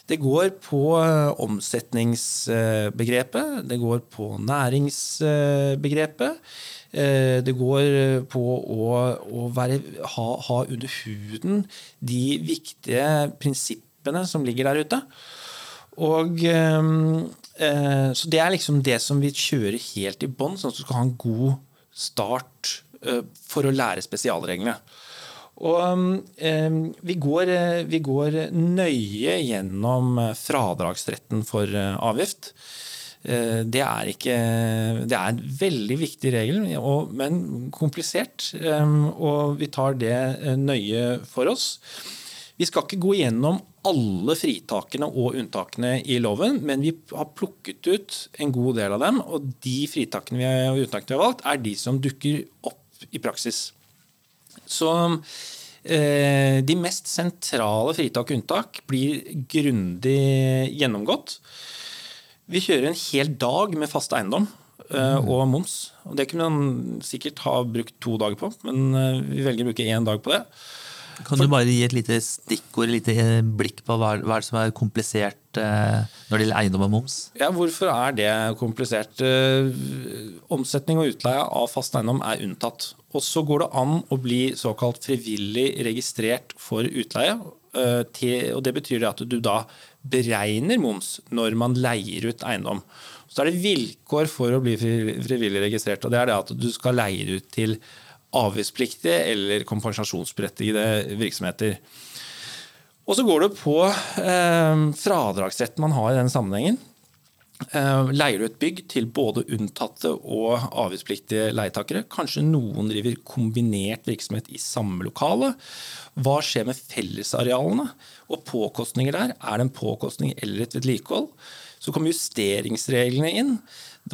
Det går på eh, omsetningsbegrepet, det går på næringsbegrepet. Eh, det går på å, å være, ha, ha under huden de viktige prinsippene som ligger der ute. Og eh, så det er liksom det som vi kjører helt i bånn, sånn at du skal ha en god start for å lære spesialreglene. Og eh, vi går, vi går nøye gjennom fradragsretten for avgift. Det er, ikke, det er en veldig viktig regel, men komplisert. Og vi tar det nøye for oss. Vi skal ikke gå gjennom alle fritakene og unntakene i loven, men vi har plukket ut en god del av dem. Og de fritakene og unntakene vi har valgt, er de som dukker opp i praksis. Så eh, de mest sentrale fritak og unntak blir grundig gjennomgått. Vi kjører en hel dag med fast eiendom eh, og moms. Og det kunne man sikkert ha brukt to dager på, men eh, vi velger å bruke én dag på det. Kan du bare gi et lite stikkord, et lite eh, blikk på hva, hva som er komplisert eh, når det gjelder eiendom og moms? Ja, Hvorfor er det komplisert? Eh, omsetning og utleie av fast eiendom er unntatt. Og så går det an å bli såkalt frivillig registrert for utleie. Og Det betyr at du da beregner moms når man leier ut eiendom. Så er det vilkår for å bli frivillig registrert, og det er det at du skal leie ut til avgiftspliktige eller kompensasjonsberettigede virksomheter. Og så går det på eh, fradragsretten man har i den sammenhengen. Eh, leier du et bygg til både unntatte og avgiftspliktige leietakere? Kanskje noen driver kombinert virksomhet i samme lokale? Hva skjer med fellesarealene og påkostninger der? Er det en påkostning eller et vedlikehold? Så kommer justeringsreglene inn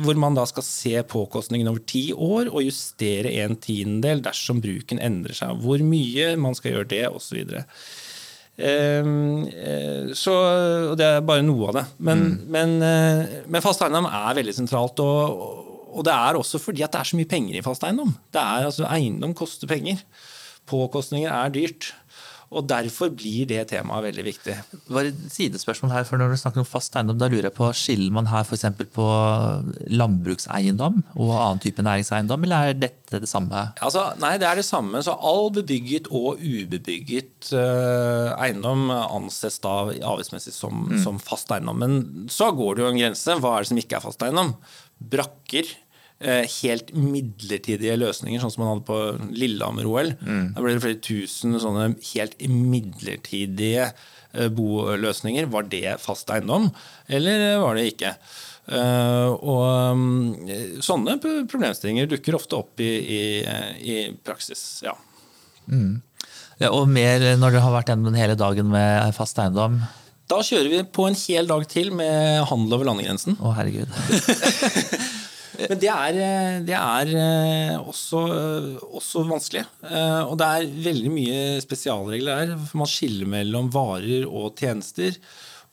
hvor man da skal se påkostningen over ti år og justere en tiendedel dersom bruken endrer seg. Hvor mye man skal gjøre det, osv. Så, eh, så Det er bare noe av det. Men, mm. men, eh, men fast eiendom er veldig sentralt. Og, og, det er også fordi at det er så mye penger i fast eiendom. Det er, altså, eiendom koster penger. Påkostninger er dyrt. Og Derfor blir det temaet veldig viktig. Bare et sidespørsmål her, for Når du snakker om fast eiendom, da lurer jeg på, skiller man her f.eks. på landbrukseiendom og annen type næringseiendom, eller er dette det samme? Altså, nei, det er det samme. Så All bebygget og ubebygget uh, eiendom anses da avgiftsmessig som, mm. som fast eiendom. Men så går det jo en grense. Hva er det som ikke er fast eiendom? Brakker helt midlertidige løsninger, sånn som man hadde på Lillehammer-OL. Mm. Da ble det flere tusen sånne helt midlertidige eh, boløsninger. Var det fast eiendom, eller var det ikke? Og um, sånne problemstillinger dukker ofte opp i, i, i praksis. Ja. Mm. ja. Og mer når dere har vært gjennom den hele dagen med fast eiendom? Da kjører vi på en hel dag til med handel over landegrensen. Å, herregud. Men det er, eh, det er eh, også, eh, også, vanskelig. Og det er veldig mye spesialregler her. For man skiller mellom varer og tjenester.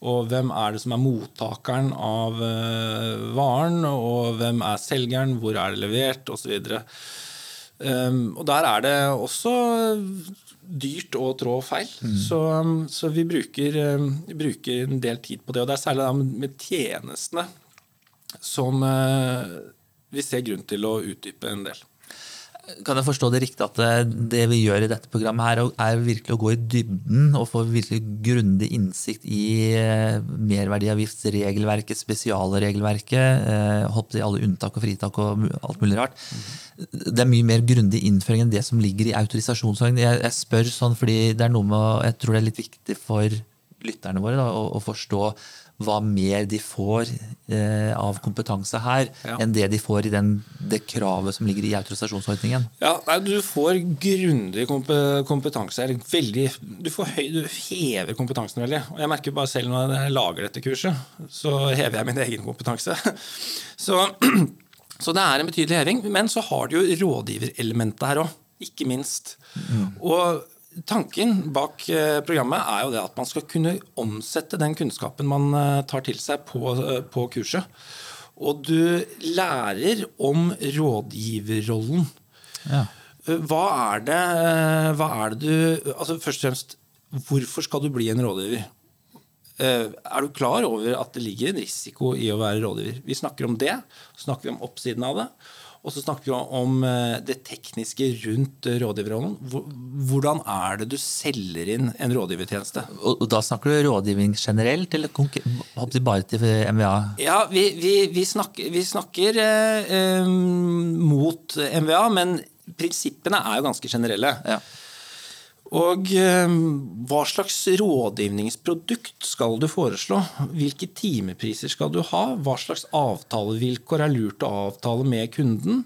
Og hvem er det som er mottakeren av varen, og hvem er selgeren, hvor er det levert, osv. Og, så og der er det også dyrt å trå feil. Så, så vi bruker, eh, bruker en del tid på det. Og det er særlig med tjenestene som eh, vi ser grunn til å utdype en del. Kan jeg forstå det riktig at eh, det vi gjør i dette programmet, her er virkelig å gå i dybden og få virkelig grundig innsikt i eh, merverdiavgiftsregelverket, spesialregelverket, holdt i alle unntak og fritak og alt mulig rart. Det er mye mer grundig innføring enn det som ligger i autorisasjonsordningen. Jeg, jeg spør sånn fordi det er noe med, jeg tror det er litt viktig for lytterne våre da, å, å forstå hva mer de får eh, av kompetanse her, Ja. enn det de får i den, det kravet som ligger i autorisasjonsordningen. Ja, nei, Du får grundig kompetanse. her. Veldig, du, får høy, du hever kompetansen veldig. Og jeg merker bare selv når jeg lager dette kurset, så hever jeg min egen kompetanse. Så, så det er en betydelig heving. Men så har du jo rådgiverelementet her òg, ikke minst. Og tanken bak eh, programmet er jo det at man skal kunne omsette den kunnskapen man eh, tar til seg på, eh, på kurset. Og du lærer om rådgiverrollen. Ja. Hva er det, hva er det du altså Først og fremst, hvorfor skal du bli en rådgiver? Er du klar over at det ligger en risiko i å være rådgiver? Vi snakker om det, så snakker vi om oppsiden av det. Og så snakker vi om eh, det tekniske rundt eh, rådgiverrollen. Hvordan er det du selger inn en rådgivertjeneste? Og, da snakker du rådgivning generelt, eller bare til MVA? Ja, vi, vi, vi snakker, vi snakker eh, eh, mot MVA, men prinsippene er jo ganske generelle. Ja. Og eh, hva slags rådgivningsprodukt skal du foreslå? Hvilke timepriser skal du ha? Hva slags avtalevilkår er lurt å avtale med kunden?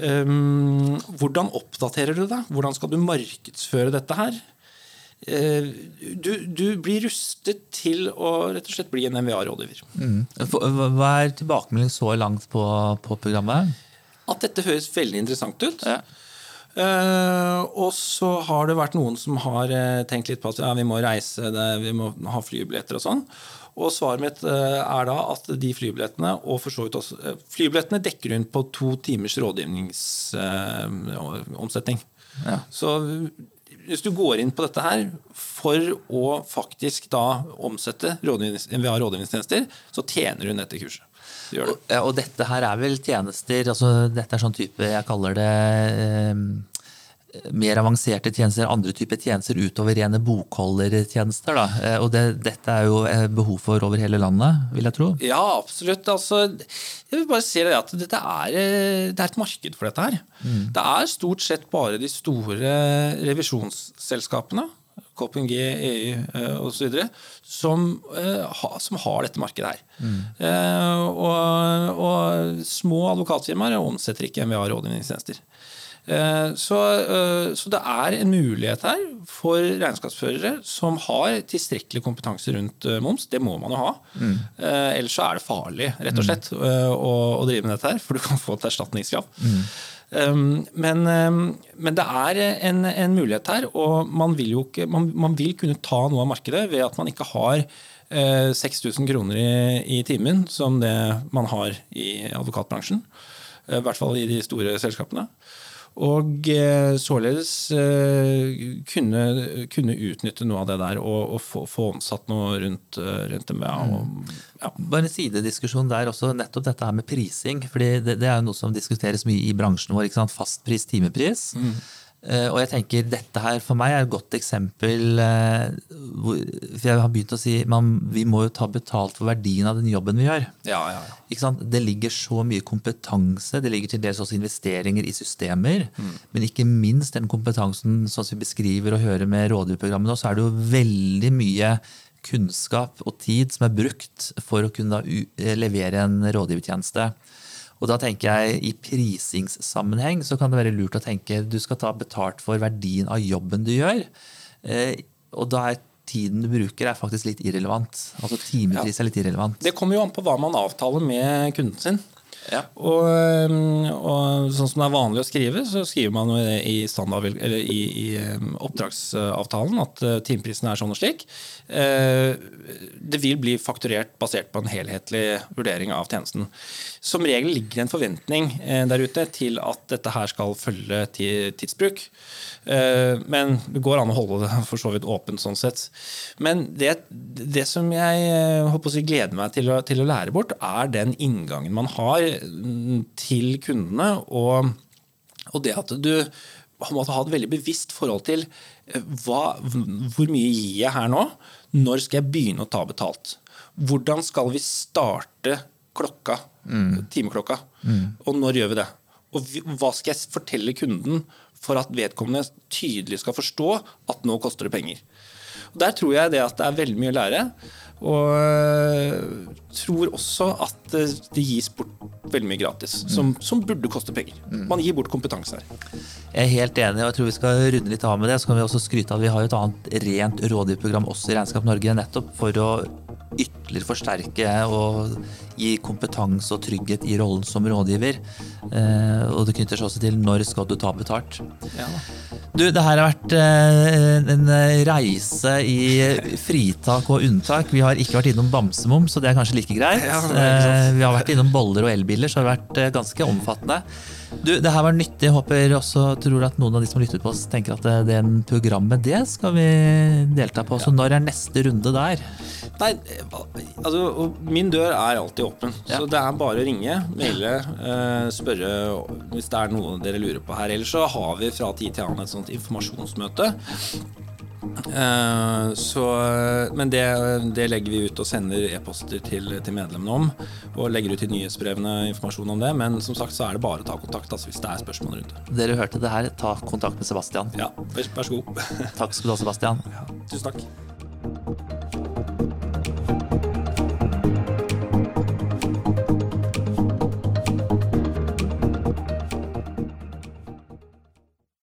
Um, hvordan oppdaterer du deg? Hvordan skal du markedsføre dette her? Eh, du, du blir rustet til å rett og slett bli en MVA-rådgiver. Mm. Hva er tilbakemeldingen så langt på, på programmet? At dette høres veldig interessant ut. Ja. Eh, og så har det vært noen som har uh, tenkt litt på at ja, vi må reise, det, vi må ha flybilletter og sånn. Og svaret mitt uh, er da at de flybillettene, og for så vidt også Flybillettene dekker hun på to timers rådgivningsomsetning. Ja. Så hvis du går inn på dette her for å faktisk da omsette rådgivnings, rådgivningstjenester, så tjener du dette kurset. Gjør det. Og, og dette her er vel tjenester altså Dette er sånn type, jeg kaller det eh, mer avanserte tjenester, andre typer tjenester utover rene bokholdertjenester. Da. Eh, Og det, dette er jo eh, behov for over hele landet, vil jeg tro. Ja, absolutt. Altså, jeg vil bare si det at dette er, eh, det er et marked for dette her. Det er stort sett bare de store revisjonsselskapene, KPMG, EU osv., som, eh, ha- som har dette markedet her. Eh, og, og små advokatfirmaer omsetter ikke MVA rådgivningstjenester. Eh, Så, eh, så det er en mulighet her for regnskapsførere som har tilstrekkelig kompetanse rundt eh, moms. Det må man jo ha. Mm. Ellers så er det farlig rett og slett mm. å, å drive med dette her, for du kan få et erstatningskrav. Um, Men, um, men det er en, en mulighet her, og man vil jo ikke, man, man vil kunne ta noe av markedet ved at man ikke har eh, 6000 kroner i, i timen, som det man har i advokatbransjen. Eh, I hvert fall i de store selskapene. Og eh, således eh, kunne, kunne utnytte noe av det der og, og få, få omsatt noe rundt, eh, rundt MBA. Og, ja. Bare en sidediskusjon der også, nettopp dette her med prising. fordi det, det er jo noe som diskuteres mye i bransjen vår. ikke sant? Fastpris, timepris. Eh, og jeg tenker dette her for meg er et godt eksempel. eh, for jeg har begynt å si man, vi må jo ta betalt for verdien av den jobben vi gjør. Ja, ja, ja. Det ligger så mye kompetanse, det ligger til dels også investeringer i systemer. Men ikke minst den kompetansen sånn som vi beskriver og hører med rådgiverprogrammet nå, så er det jo veldig mye kunnskap og tid som er brukt for å kunne eh, levere en rådgivertjeneste. Og da tenker jeg I prisingssammenheng så kan det være lurt å tenke du skal ta betalt for verdien av jobben du gjør. Eh, og da er tiden du bruker er faktisk litt irrelevant. Altså timepris er litt irrelevant. Det kommer jo an på hva man avtaler med kunden sin. Ja. Og, og sånn som det er vanlig å skrive, så skriver man i, standard, eller i, i oppdragsavtalen at timeprisen er sånn og slik. Eh, Det vil bli fakturert basert på en helhetlig vurdering av tjenesten. Som regel ligger en forventning eh, der ute til at dette her skal følge tidsbruk. Eh, Men det går an å holde det for så vidt åpent sånn sett. Men det, det som jeg eh, håper å si, gleder meg til å, til å lære bort, er den inngangen man har mm, til kundene. og og det at du måtte ha et veldig bevisst forhold til eh, hva, hvor mye gir jeg her nå? Når skal jeg begynne å ta betalt? Hvordan skal vi starte klokka, timeklokka? Og når gjør vi det? Og hva skal jeg fortelle kunden for at vedkommende tydelig skal forstå at nå koster det penger? Og Der tror jeg det at det er veldig mye å lære. Og øh, tror også at øh, det gis bort veldig mye gratis, som, som burde koste penger. Man gir bort kompetanse her. Jeg er helt enig, og jeg tror vi skal runde litt av med det. Så kan vi også skryte av at vi har et annet rent rådgiverprogram også i Regnskap Norge, nettopp for å ytterligere forsterke og gi kompetanse og trygghet i rollen som rådgiver. Eh, og det knytter seg også til når skal du ta betalt. Du, det her har vært eh, en reise i fritak og unntak. Vi har ikke vært innom bamsemom, så det er kanskje like greit. Ja. Eh, vi har vært innom boller og elbiler, så det har vært eh, ganske omfattende. Du, det her var nyttig. Jeg håper også tror at noen av de som har lyttet på oss, tenker at det, det programmet, det skal vi delta på. Så når er neste runde der? Nei, altså, min dør er alltid åpen. Ja. Så det er bare å ringe, maile, eh, spørre hvis det er noe dere lurer på her. Ellers så har vi fra tid til annen et sånt informasjonsmøte. Eh, så, men det, det legger vi ut og sender e-poster til, til medlemmene om. Og legger ut i nyhetsbrevene informasjon om det. Men som sagt så er det bare å ta kontakt altså, hvis det er spørsmål rundt det. Dere hørte det her, ta kontakt med Sebastian. Ja, vær, vær så god. Takk skal du ha, Sebastian. Tusen takk.